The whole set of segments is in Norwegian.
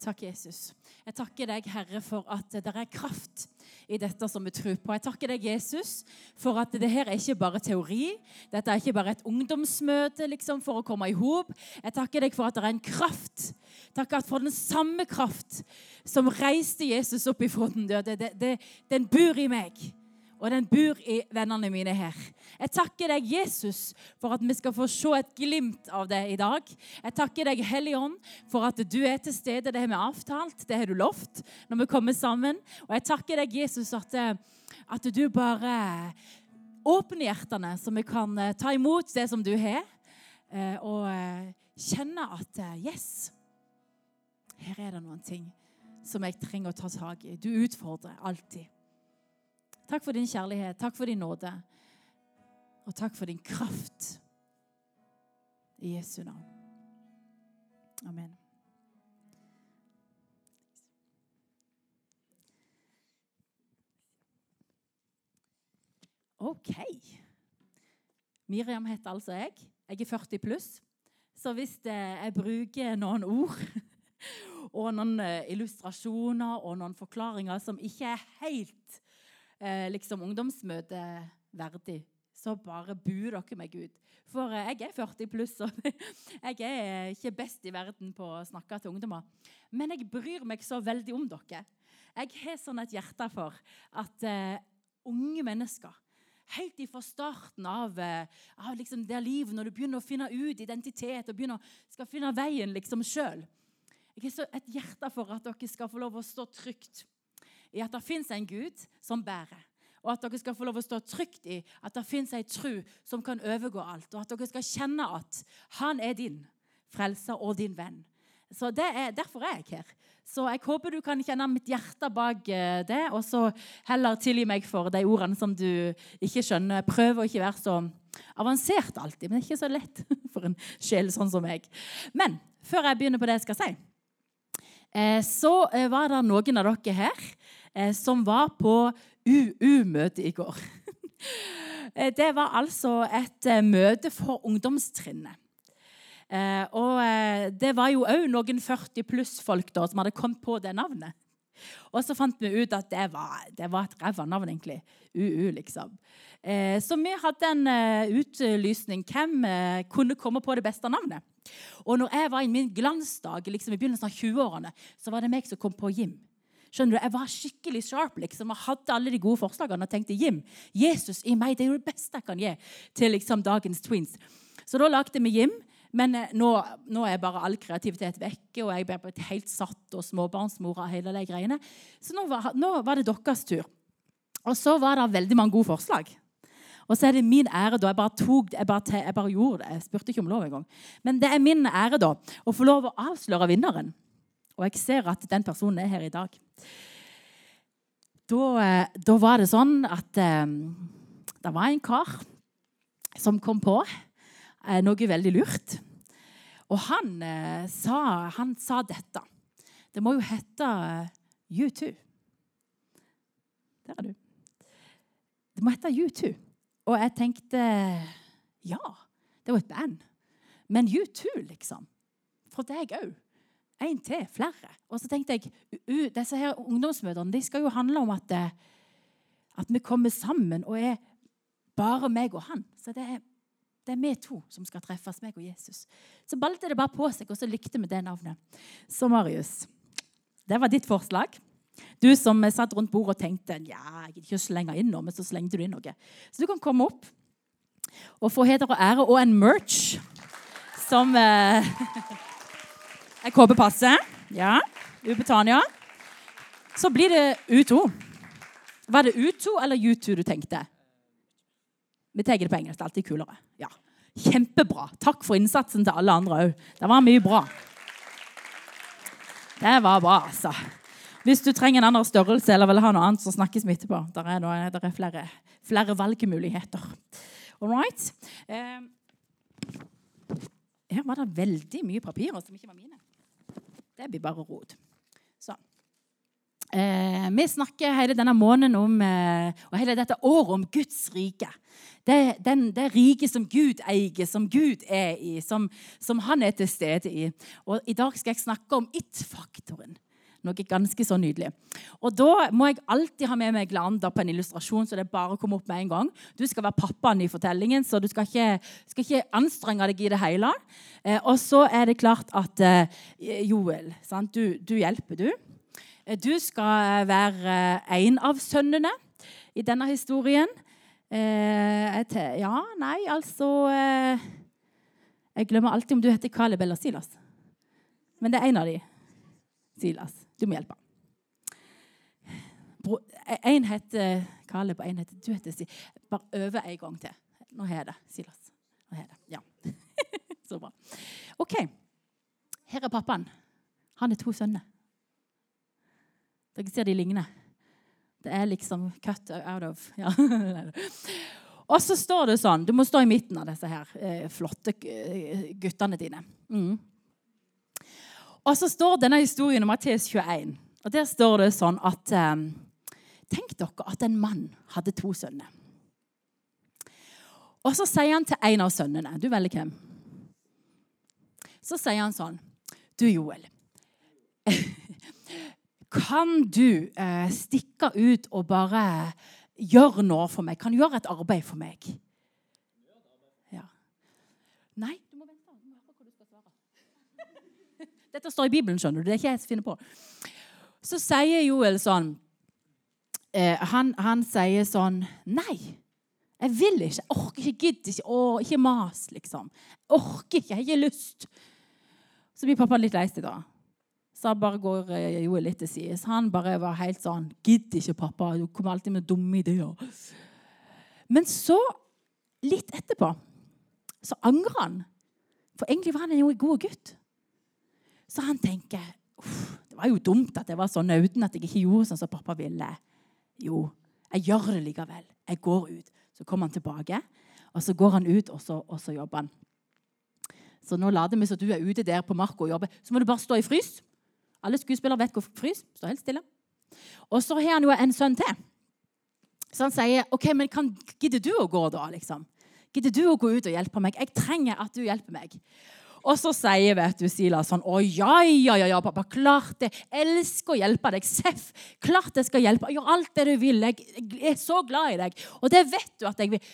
Takk, Jesus. Jeg takker deg, Herre, for at det er kraft i dette som vi tror på. Jeg takker deg, Jesus, for at det her er ikke bare teori. Dette er ikke bare et ungdomsmøte liksom, for å komme i hop. Jeg takker deg for at det er en kraft. Takk for den samme kraft som reiste Jesus opp ifra den døde. Den bor i meg og den bor i vennene mine her. Jeg takker deg, Jesus, for at vi skal få se et glimt av det i dag. Jeg takker deg, Hellige Ånd, for at du er til stede. Det har vi avtalt, det har du lovt når vi kommer sammen. Og jeg takker deg, Jesus, at, eh, at du bare åpner hjertene, så vi kan eh, ta imot det som du har, eh, og kjenne at Yes, her er det noen ting som jeg trenger å ta tak i. Du utfordrer alltid. Takk for din kjærlighet, takk for din nåde, og takk for din kraft. I Jesu navn. Amen. OK. Miriam heter altså jeg. Jeg er 40 pluss. Så hvis jeg bruker noen ord og noen eh, illustrasjoner og noen forklaringer som ikke er helt eh, liksom ungdomsmøte verdig, så bare bu dere meg ut. For eh, jeg er 40 pluss, og jeg er ikke best i verden på å snakke til ungdommer. Men jeg bryr meg så veldig om dere. Jeg har sånn et hjerte for at eh, unge mennesker Helt fra starten av, uh, av liksom det livet, når du begynner å finne ut identitet og begynner skal finne veien liksom sjøl Jeg har så et hjerte for at dere skal få lov å stå trygt i at det fins en Gud som bærer. Og at dere skal få lov å stå trygt i at det fins ei tru som kan overgå alt. Og at dere skal kjenne at han er din frelser og din venn. Så er, Derfor er jeg her. Så jeg håper du kan kjenne mitt hjerte bak eh, det, og så heller tilgi meg for de ordene som du ikke skjønner. Prøv å ikke være så avansert alltid, men det ikke så lett for en sjel sånn som meg. Men før jeg begynner på det jeg skal si, eh, så eh, var det noen av dere her som var på UU-møte i går. Eh, det var altså et eh, møte for ungdomstrinnet. Og det var jo òg noen 40 pluss-folk som hadde kommet på det navnet. Og så fant vi ut at det var, det var et ræva navn, egentlig. UU, liksom. så vi hadde en utlysning. Hvem kunne komme på det beste navnet? Og når jeg var i min glansdag liksom i begynnelsen av 20-årene, så var det meg som kom på Jim. Skjønner du, Jeg var skikkelig sharp liksom, og hadde alle de gode forslagene og tenkte Jim, Jesus i meg, det er jo det beste jeg kan gi til liksom, dagens twins. Så da lagde vi Jim. Men eh, nå, nå, er bare all kreativitet vekke, og jeg ble helt satt og småbarnsmor av hele de greiene. Så nå var, nå var, det deres tur. Og så var det veldig mange gode forslag. Og så er det min ære da, jeg bare, tok, jeg bare, jeg bare gjorde det. Jeg spurte ikke om lov engang. Men det er min ære da, å få lov å avsløre vinneren. Og jeg ser at den personen er her i dag. Da, eh, da var det sånn at um, det var en kar som kom på eh, noe veldig lurt. Og han, eh, sa, han sa, dette. Det må jo hete uh, U2. Der er du. Det må hete U2. Og jeg tenkte ja, det var et band. Men U2, liksom. For deg òg. En til. Flere. Og så tenkte jeg disse her ungdomsmøtene de skal jo handle om at, eh, at vi kommer sammen og er bare meg og han. Så det er, det er vi to som skal treffes, meg og Jesus. Så balte det bare på seg, og så likte vi det navnet. Så Marius, det var ditt forslag. Du som satt rundt bordet og tenkte ja, jeg gidder ikke slenge inn noe, men så slengte du inn noe. Så du kan komme opp og få heder og ære og en merch som eh, Jeg håper passer. Ja. Ubetania. Så blir det U2. Var det U2 eller U2 du tenkte? Vi tar det på engelsk. Det er alltid kulere. Ja. Kjempebra. Takk for innsatsen til alle andre òg. Det var mye bra. Det var bra, altså. Hvis du trenger en annen størrelse eller vil ha noe annet, så snakkes vi etterpå. Der er, noe, der er flere, flere, valgmuligheter. All right. Eh, her var det veldig mye papirer som ikke var mine. Det blir bare rot. Sånn. Eh, vi snakker hele denne måneden om, eh, og hele dette året om Guds rike. Det, den, det riket som Gud eier, som Gud er i, som, som han er til stede i. Og I dag skal jeg snakke om it-faktoren. Noe ganske så nydelig. Og Da må jeg alltid ha med meg Leander på en illustrasjon, så det bare kommer opp med en gang. Du skal være pappaen i fortellingen, så du skal ikke, skal ikke anstrenge deg i det hele. Eh, og så er det klart at eh, Joel, sant? Du, du hjelper, du. Eh, du skal være eh, en av sønnene i denne historien. Eh, ja, nei, altså eh, Jeg glemmer alltid om du heter Caleb eller Silas. Men det er en av de. Silas. Du må hjelpe. En heter Caleb, og en heter Du heter Silas. Bare øve en gang til. Nå har jeg det. Silas. Nå har jeg det. Ja. Så bra. OK. Her er pappaen. Han er to sønner. Dere ser de ligner. Det er liksom cut out of ja. Og så står det sånn Du må stå i midten av disse her eh, flotte eh, guttene dine. Mm. Og så står denne historien om Matteus 21. Og Der står det sånn at eh, Tenk dere at en mann hadde to sønner. Og så sier han til en av sønnene Du velger hvem? Så sier han sånn Du, Joel. Kan du eh, stikke ut og bare gjøre noe for meg? Kan du gjøre et arbeid for meg? Ja. Nei, du må vente. Du må høre hva du skal svare. Dette står i Bibelen, skjønner du. Det er ikke jeg som finner på. Så sier Joel sånn eh, han, han, sier sånn Nei, jeg vil ikke. Jeg orker ikke, gidder ikke. Å, ikke mas, liksom. Jeg orker ikke. Jeg har ikke lyst. Så blir pappa litt lei seg da. Så bare går eh, Joel litt til sides. Han bare var helt sånn 'Gidd ikke, pappa. Du kommer alltid med dumme ideer.' Men så, litt etterpå, så angrer han. For egentlig var han jo en god gutt. Så han tenker det var jo dumt at jeg var så uten at jeg ikke gjorde sånn som pappa ville. Jo, jeg gjør det likevel. Jeg går ut. Så kommer han tilbake, og så går han ut, og så, og så jobber han. Så nå later vi som du er ute der på marka og jobber. Så må du bare stå i frys. Alle skuespillere vet hvor frys. Stå helt stille. Og så har han jo en sønn til. Så han sier, OK, men kan, gidder du å gå, da? liksom? Gidder du å gå ut og hjelpe meg? Jeg trenger at du hjelper meg. Og så sier vet du, Silas sånn Å ja, ja, ja, ja, pappa. Klart det. Elsker å hjelpe deg. Seff. Klart jeg skal hjelpe. Gjør alt det du vil. Jeg, er så glad i deg. Og det vet du at jeg vil.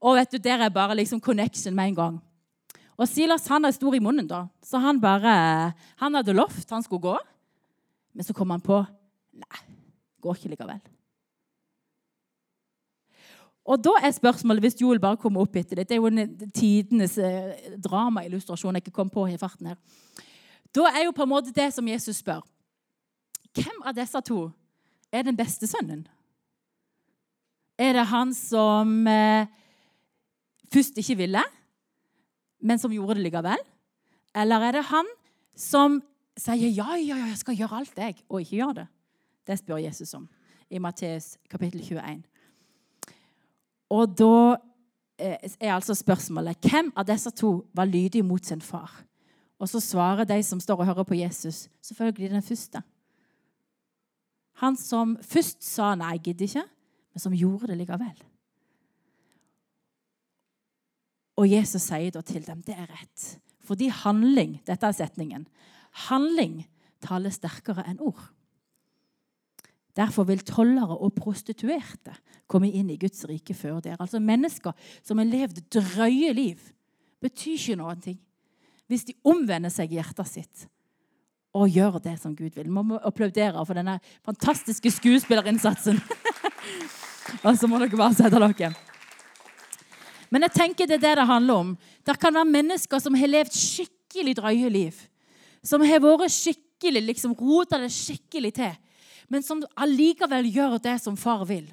Og vet du, der er bare liksom connection med en gang. Og Silas han er stor i munnen, da. så han bare, han hadde lovt han skulle gå. Men så kom han på Nei, går ikke likevel. Og da er spørsmålet, hvis Joel bare kommer opp etter det Det er jo en tidenes eh, dramaillustrasjon jeg ikke kom på i farten her. Da er jo på en måte det som Jesus spør. Hvem av disse to er den beste sønnen? Er det han som eh, først ikke ville, men som gjorde det likevel? Eller er det han som sier ja, ja, ja, jeg skal gjøre alt, jeg, og ikke gjør det? Det spør Jesus om i Matteus kapittel 21. Og da eh, er altså spørsmålet hvem av disse to var lydig mot sin far? Og så svarer de som står og hører på Jesus, selvfølgelig den første. Han som først sa 'nei, jeg gidder ikke', men som gjorde det likevel. Og Jesus sier da til dem det er rett. Fordi handling Dette er setningen. Handling taler sterkere enn ord. Derfor vil tollere og prostituerte komme inn i Guds rike før dere. Altså Mennesker som har levd drøye liv, betyr ikke noen ting hvis de omvender seg i hjertet sitt og gjør det som Gud vil. Vi må applaudere for denne fantastiske skuespillerinnsatsen. og så må dere bare sette dere. Men jeg tenker det er det det handler om. Det kan være mennesker som har levd skikkelig drøye liv. Som har vært skikkelig, liksom rota det skikkelig til. Men som allikevel gjør det som far vil.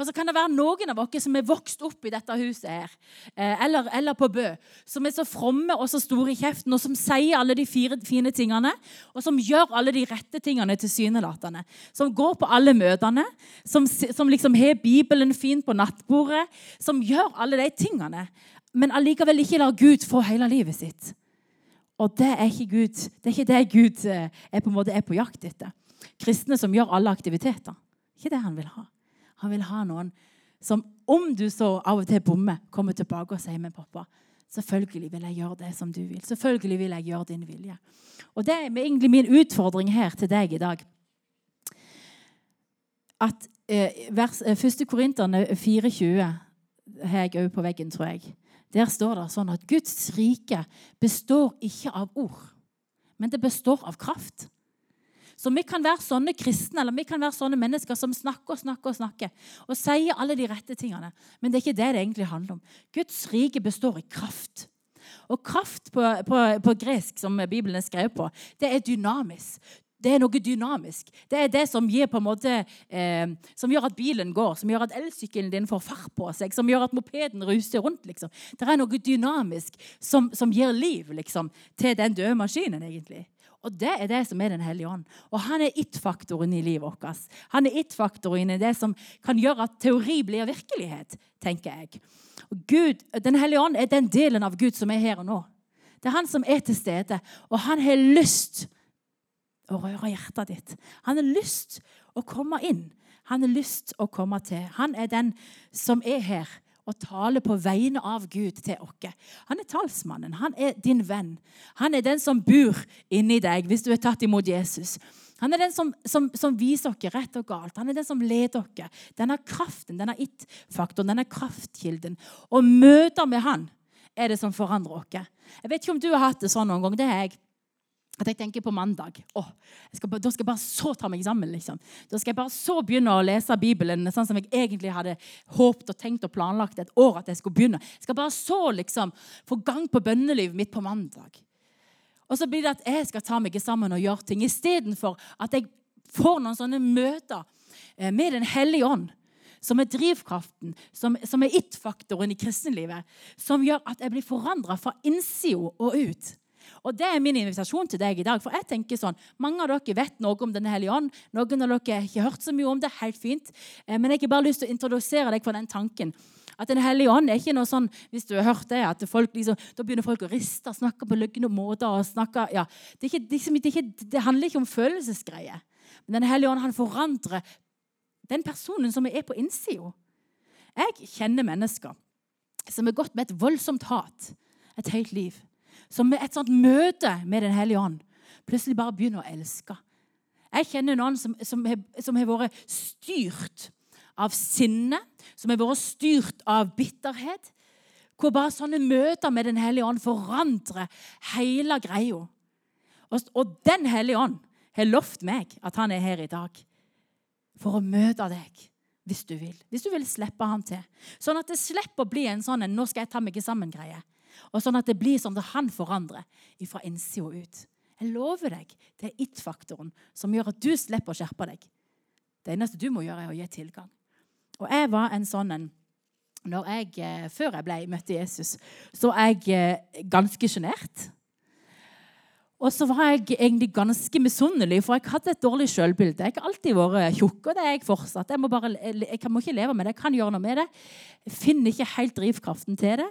Og så kan det være noen av oss som er vokst opp i dette huset her, eh, eller, eller, på Bø, som er så fromme og så store i kjeften, og som sier alle de fire fine tingene, og som gjør alle de rette tingene tilsynelatende. Som går på alle møtene, som, som liksom har Bibelen fin på nattbordet, som gjør alle de tingene, men allikevel ikke lar Gud få hele livet sitt. Og det er ikke Gud. Det er ikke det Gud eh, er på, en måte er på jakt etter. Kristne som gjør alle aktiviteter. Ikke det han vil ha. Han vil ha noen som, om du så av og til bommer, kommer tilbake og sier med pappa Selvfølgelig vil jeg gjøre det som du vil. Selvfølgelig vil jeg gjøre din vilje. Og Det er egentlig min utfordring her til deg i dag. At eh, vers, 1. Eh, Korinterne 4,20 har jeg òg på veggen, tror jeg. Der står det sånn at Guds rike består ikke av ord, men det består av kraft. Så vi kan være sånne kristne eller vi kan være sånne mennesker som snakker og snakker og snakker og sier alle de rette tingene. Men det er ikke det det egentlig handler om. Guds rike består i kraft. Og kraft på, på, på gresk, som Bibelen er skrevet på, det er dynamisk. Det er noe dynamisk. Det er det som, måte, eh, som gjør at bilen går, som gjør at elsykkelen din får fart på seg, som gjør at mopeden ruser rundt. Liksom. Det er noe dynamisk som, som gir liv liksom, til den døde maskinen. egentlig. Og det er det som er Den hellige ånd. Og han er it-faktoren i livet vårt. Han er it-faktoren i det som kan gjøre at teori blir virkelighet, tenker jeg. Og Gud, Den hellige ånd er den delen av Gud som er her og nå. Det er han som er til stede, og han har lyst å røre hjertet ditt. Han har lyst å komme inn. Han har lyst å komme til. Han er den som er her og taler på vegne av Gud til oss. Han er talsmannen. Han er din venn. Han er den som bor inni deg hvis du er tatt imot Jesus. Han er den som, som, som viser oss rett og galt. Han er den som leder oss. Denne kraften, denne it-faktoren, denne kraftkilden. Og møter med han er det som forandrer oss. Jeg vet ikke om du har hatt det sånn noen gang. Det er jeg at jeg tenker på mandag åh, skal, Da skal jeg bare så ta meg sammen. liksom. Da skal jeg bare så begynne å lese Bibelen sånn som jeg egentlig hadde håpet og tenkt og planlagt et år at jeg skulle begynne. Jeg skal bare så liksom få gang på bønnelivet mitt på mandag. Og så blir det at jeg skal ta meg sammen og gjøre ting istedenfor at jeg får noen sånne møter eh, med Den hellige ånd. Som er drivkraften, som, som er it-faktoren i kristenlivet. Som gjør at jeg blir forandra fra innsida og ut. Og Det er min invitasjon til deg i dag. For jeg tenker sånn, Mange av dere vet noe om Den hellige ånd. Noen av dere har ikke hørt så mye om det. helt fint. Eh, men jeg har bare lyst til å introdusere deg for den tanken. At Den hellige ånd er ikke noe sånn hvis du har hørt det, at folk liksom, da begynner folk å riste, og snakke på løgne måter. og snakke, ja, det, ikke, det, ikke, det, handler ikke om følelsesgreier. Men Den hellige ånd han forandrer den personen som er på innsida. Jeg kjenner mennesker som har gått med et voldsomt hat et helt liv som med et sånt møte med Den hellige ånd plutselig bare begynner å elske. Jeg kjenner noen som, som, som har vært styrt av sinne, som har vært styrt av bitterhet. Hvor bare sånne møter med Den hellige ånd forandrer hele greia. Og, og Den hellige ånd har lovt meg at han er her i dag for å møte deg hvis du vil. Hvis du vil slippe han til. Sånn at det slipper å bli en sånn en 'nå skal jeg ta meg sammen'-greie. Og sånn at det blir sånn at han forandrer fra innsida og ut. Jeg lover deg, det er it-faktoren som gjør at du slipper å skjerpe deg. Det eneste du må gjøre, er å gi tilgang. Og jeg var en sånn en jeg, eh, Før jeg ble møtte Jesus, så var jeg eh, ganske sjenert. Og så var jeg egentlig ganske misunnelig, for jeg hadde et dårlig selvbilde. Jeg har alltid vært tjukk, og det er jeg fortsatt. Jeg må, bare, jeg må ikke leve med det, jeg kan gjøre noe med det. Jeg finner ikke helt drivkraften til det.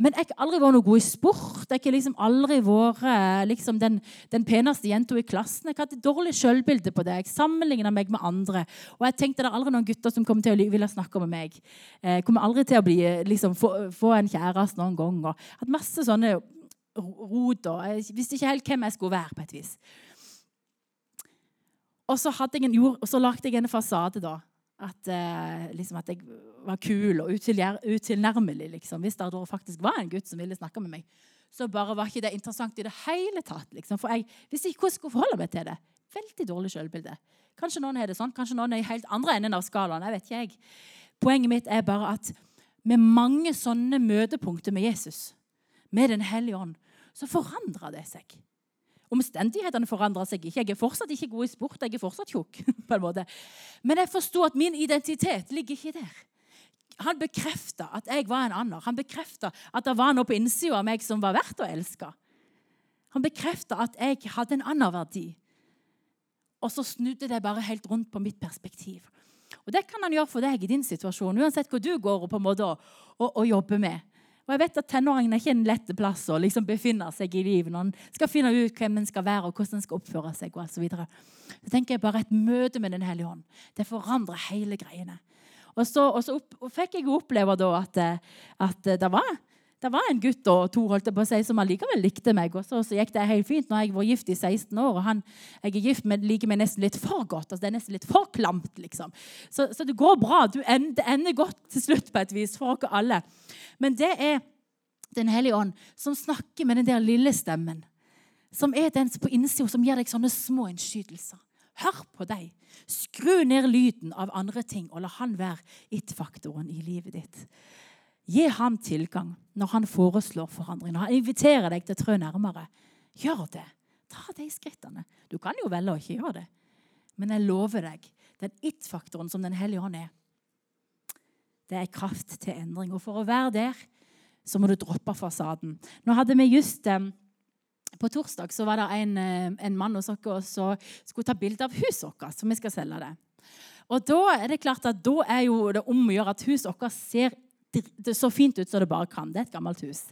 Men jeg har aldri vært noe god i sport. Jeg har liksom aldri vært eh, liksom, den, den, peneste jenta i klassen. Jeg har hatt et dårlig selvbilde på det. Jeg sammenligna meg med andre. Og jeg tenkte det er aldri noen gutter som kommer til å ville snakke med meg. Eh, jeg kommer aldri til å bli, eh, liksom, få, få, en kjæreste noen gang. Og hatt masse sånne rot. Jeg visste ikke helt hvem jeg skulle være. på et vis. Og så, jeg en, så lagde jeg en fasade da, at, eh, liksom at, jeg var kul og utilnærmelig. Liksom. Hvis det faktisk var en gutt som ville snakke med meg, så bare var ikke det interessant i det hele tatt. Liksom. For jeg visste ikke hvordan jeg skulle forholde meg til det. Veldig dårlig sjølbilde. Kanskje noen har det sånn, kanskje noen er i helt andre enden av skalaen. jeg vet ikke jeg. Poenget mitt er bare at med mange sånne møtepunkter med Jesus, med Den hellige ånd, så forandrer det seg. Omstendighetene forandrer seg ikke. Jeg er fortsatt ikke god i sport. Jeg er fortsatt tjukk. på en måte. Men jeg forsto at min identitet ligger ikke der. Han bekrefta at jeg var en annen. Han bekrefta at det var noe på innsida av meg som var verdt å elske. Han bekrefta at jeg hadde en annen verdi. Og så snudde det bare helt rundt på mitt perspektiv. Og Det kan han gjøre for deg i din situasjon, uansett hvor du går og på en måte og, og, og jobber med. Og jeg vet at Tenåringen er ikke en lett plass å liksom befinne seg i livet når en skal finne ut hvem en skal være, og hvordan en skal oppføre seg. og alt så videre. Så tenker jeg bare Et møte med Den hellige hånd. det forandrer hele greiene. Og så, og så opp, og fikk jeg oppleve da at, at det var det var en gutt og to holdt jeg på å si, som allikevel likte meg. Og så, så gikk det helt fint. Nå har jeg vært gift i 16 år, og han jeg er gift men liker meg nesten litt for godt. altså Det er nesten litt for klamt, liksom. Så, så det går bra. End, det ender godt til slutt på et vis for oss alle. Men det er Den hellige ånd som snakker med den der lille stemmen. Som er den på innsida som gir deg sånne små innskytelser. Hør på deg. Skru ned lyden av andre ting, og la han være it-faktoren i livet ditt. Gi ham tilgang når han foreslår forandring, når han inviterer deg til å trø nærmere. Gjør det. Ta de skrittene. Du kan jo velge å ikke gjøre det. Men jeg lover deg, den it-faktoren som Den hellige ånd er, det er kraft til endring. Og for å være der, så må du droppe fasaden. Nå hadde vi just um, På torsdag så var det en, uh, en mann hos oss som skulle ta bilde av huset vårt, så vi skal selge det. Og da er det klart at da er jo det om å gjøre at huset vårt ser det så fint ut som det bare kan. Det er et gammelt hus.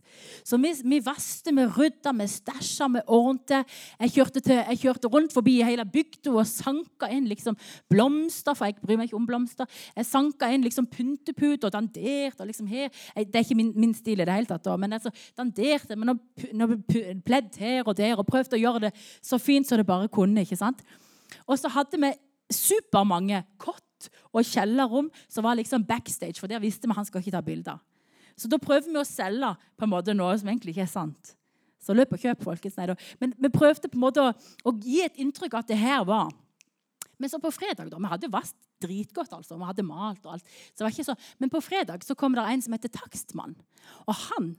Så vi, vi vaste, vi rydda, vi stæsja, vi ordnet. Jeg kjørte, til, jeg kjørte rundt forbi hele bygda og sanka inn liksom blomster, for jeg bryr meg ikke om blomster. Jeg sanka inn liksom pynteputer og danderte. Liksom. Det er ikke min, min, stil i det hele tatt, men altså, danderte med noe pledd her og der og prøvde å gjøre det så fint som det bare kunne. ikke sant? Og så hadde vi supermange kott og kjellerrom som var liksom backstage, for der visste vi han skal ikke ta bilder. Så da prøver vi å selge på en måte noe som egentlig ikke er sant. Så løp og kjøp, folkens. Nei, Men vi prøvde på en måte å, å gi et inntrykk av at det her var Men så på fredag, da Vi hadde vasket dritgodt, altså. Vi hadde malt og alt. Så det var ikke så, men på fredag så kom det en som heter Takstmann. Og han,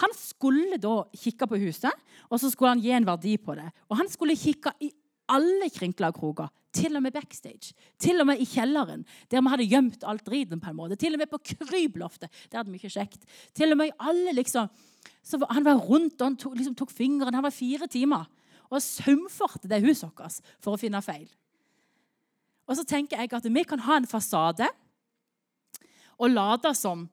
han skulle da kikke på huset, og så skulle han gi en verdi på det. Og han skulle kikke i alle krinkler og kroker. Til og med backstage. Til og med i kjelleren, der vi hadde gjemt alt driten. på en måte. Til og med på krybloftet. Der hadde vi ikke sjekt. Til og med i alle, liksom. Så Han var rundt og han tok, liksom, tok fingeren. Han var fire timer og saumfarte det huset vårt for å finne feil. Og så tenker jeg at vi kan ha en fasade og late som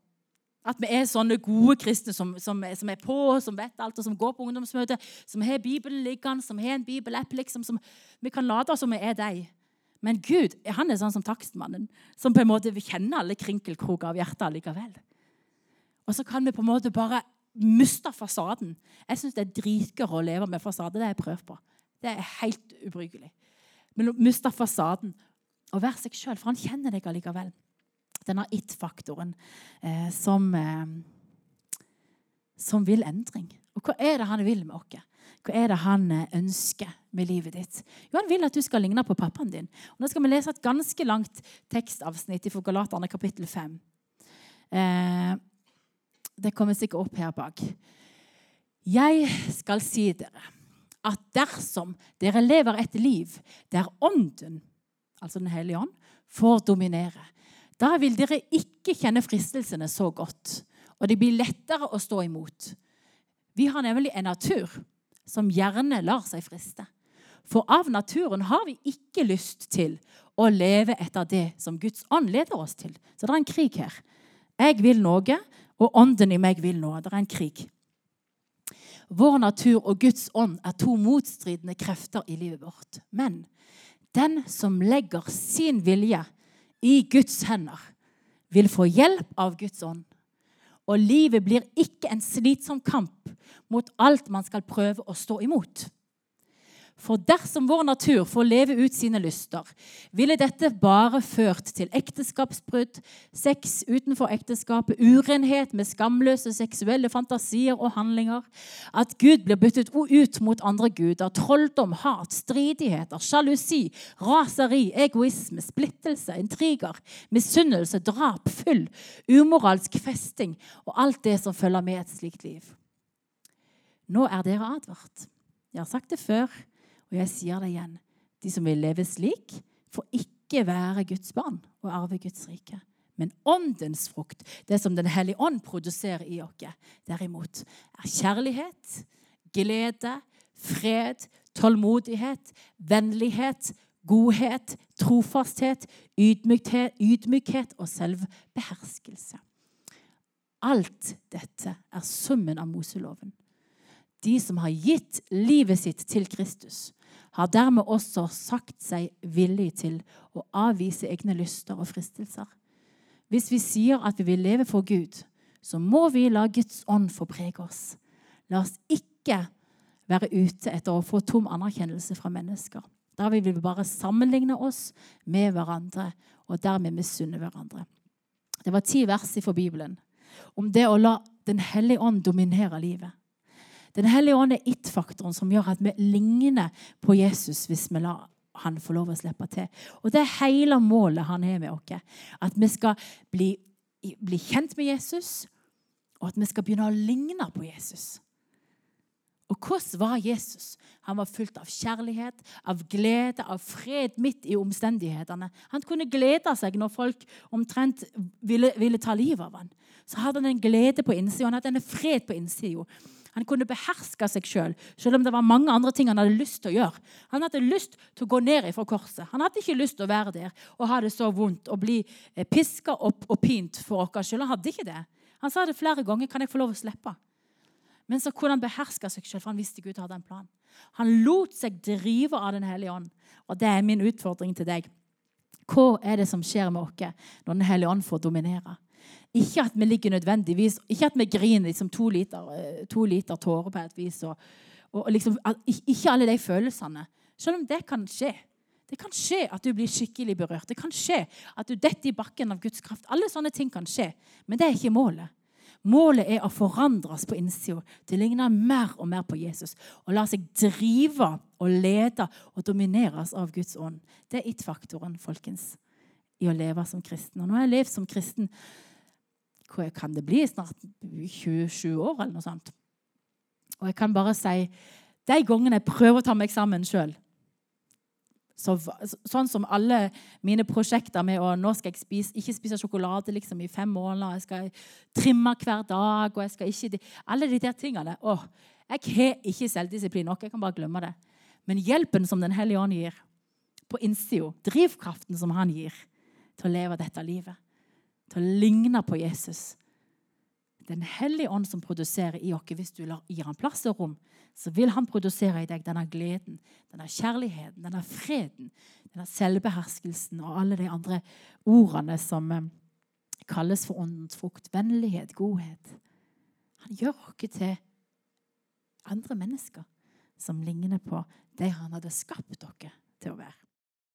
at vi er sånne gode kristne som, som, som, er på, som vet alt, og som går på ungdomsmøte, som har Bibelen liggende, som har en bibelapp. Liksom, som, vi kan late som vi er deg. Men Gud han er sånn som takstmannen, som på en måte kjenner alle krinkelkroker av hjertet likevel. Og så kan vi på en måte bare miste fasaden. Jeg syns det er dritgøy å leve med fasade. Det har jeg prøvd på. Det er helt ubrukelig. Men å miste fasaden og være seg sjøl, for han kjenner deg allikevel denne it-faktoren eh, som, eh, som vil endring. Og hva er det han vil med oss? Hva er det han eh, ønsker med livet ditt? Jo, Han vil at du skal ligne på pappaen din. Og Nå skal vi lese et ganske langt tekstavsnitt fra Galaterne kapittel 5. Eh, det kommer sikkert opp her bak. Jeg skal si dere at dersom dere lever et liv der Ånden, altså Den hellige ånd, får dominere, da vil dere ikke kjenne fristelsene så godt, og det blir lettere å stå imot. Vi har nemlig en natur som gjerne lar seg friste. For av naturen har vi ikke lyst til å leve etter det som Guds ånd leder oss til. Så det er en krig her. Jeg vil noe, og ånden i meg vil noe. Det er en krig. Vår natur og Guds ånd er to motstridende krefter i livet vårt. Men den som legger sin vilje i Guds hender, vil få hjelp av Guds ånd. Og livet blir ikke en slitsom kamp mot alt man skal prøve å stå imot. For dersom vår natur får leve ut sine lyster, ville dette bare ført til ekteskapsbrudd, sex utenfor ekteskapet, urenhet med skamløse seksuelle fantasier og handlinger, at Gud blir byttet ut mot andre guder, trolldom, hat, stridigheter, sjalusi, raseri, egoisme, splittelse, intriger, misunnelse, drap, fyll, umoralsk festing og alt det som følger med et slikt liv. Nå er dere advart. Jeg har sagt det før og jeg sier det igjen. De som vil leve slik, får ikke være Guds barn og arve Guds rike. Men åndens frukt, det som Den hellige ånd produserer i oss, derimot, er kjærlighet, glede, fred, tålmodighet, vennlighet, godhet, trofasthet, ydmykhet, ydmykhet og selvbeherskelse. Alt dette er summen av Moseloven. De som har gitt livet sitt til Kristus, har dermed også sagt seg villig til å avvise egne lyster og fristelser. Hvis vi sier at vi vil leve for Gud, så må vi la Guds ånd få prege oss. La oss ikke være ute etter å få tom anerkjennelse fra mennesker. Da vil vi bare sammenligne oss med hverandre og dermed misunne hverandre. Det var ti vers fra Bibelen om det å la Den hellige ånd dominere livet. Den hellige ånd er it-faktoren som gjør at vi ligner på Jesus hvis vi lar han få lov å slippe til. Og Det er hele målet han har med oss. At vi skal bli, bli kjent med Jesus, og at vi skal begynne å ligne på Jesus. Og hvordan var Jesus? Han var fullt av kjærlighet, av glede, av fred midt i omstendighetene. Han kunne glede seg når folk omtrent ville, ville ta livet av ham. Så hadde han en glede på innsida, han hadde en fred på innsida. Han kunne beherske seg sjøl, selv, selv om det var mange andre ting han hadde lyst til å gjøre. Han hadde lyst til å gå ned fra korset. Han hadde ikke lyst til å være der og ha det så vondt og bli eh, piska opp og pint for oss sjøl. Han hadde ikke det. Han sa det flere ganger. Kan jeg få lov å slippe? Men så kunne han beherske seg sjøl, for han visste Gud hadde en plan. Han lot seg drive av Den hellige ånd. Og det er min utfordring til deg. Hva er det som skjer med oss når Den hellige ånd får dominere? Ikke at vi ligger nødvendigvis, ikke at vi griner liksom to, liter, eh, to liter tårer på et vis. Og, og liksom, ikke alle de følelsene. Selv om det kan skje. Det kan skje at du blir skikkelig berørt. Det kan skje at du detter i bakken av Guds kraft. Alle sånne ting kan skje, men det er ikke målet. Målet er å forandres på innsida til å ligne mer og mer på Jesus. Og la seg drive og lede og domineres av Guds ånd. Det er it-faktoren folkens, i å leve som kristen. Og har jeg levd som kristen hva kan det bli? Snart 27 år, eller noe sånt. Og jeg kan bare si de gangene jeg prøver å ta meg sammen sjøl så, sånn som alle mine prosjekter med å nå skal jeg spise, ikke spise sjokolade liksom, i fem måneder, jeg skal trimme hver dag og jeg skal ikke, Alle de der tingene. Å, jeg har ikke selvdisiplin nok. Jeg kan bare glemme det. Men hjelpen som Den hellige ånd gir på innsida, drivkraften som han gir til å leve dette livet, til å ligne på Jesus Den hellige ånd som produserer i oss hvis du gir ham plass og rom, så vil han produsere i deg denne gleden, denne kjærligheten, denne freden, denne selvbeherskelsen og alle de andre ordene som eh, kalles for åndens frukt. Vennlighet, godhet. Han gjør oss til andre mennesker som ligner på de han hadde skapt dere til å være.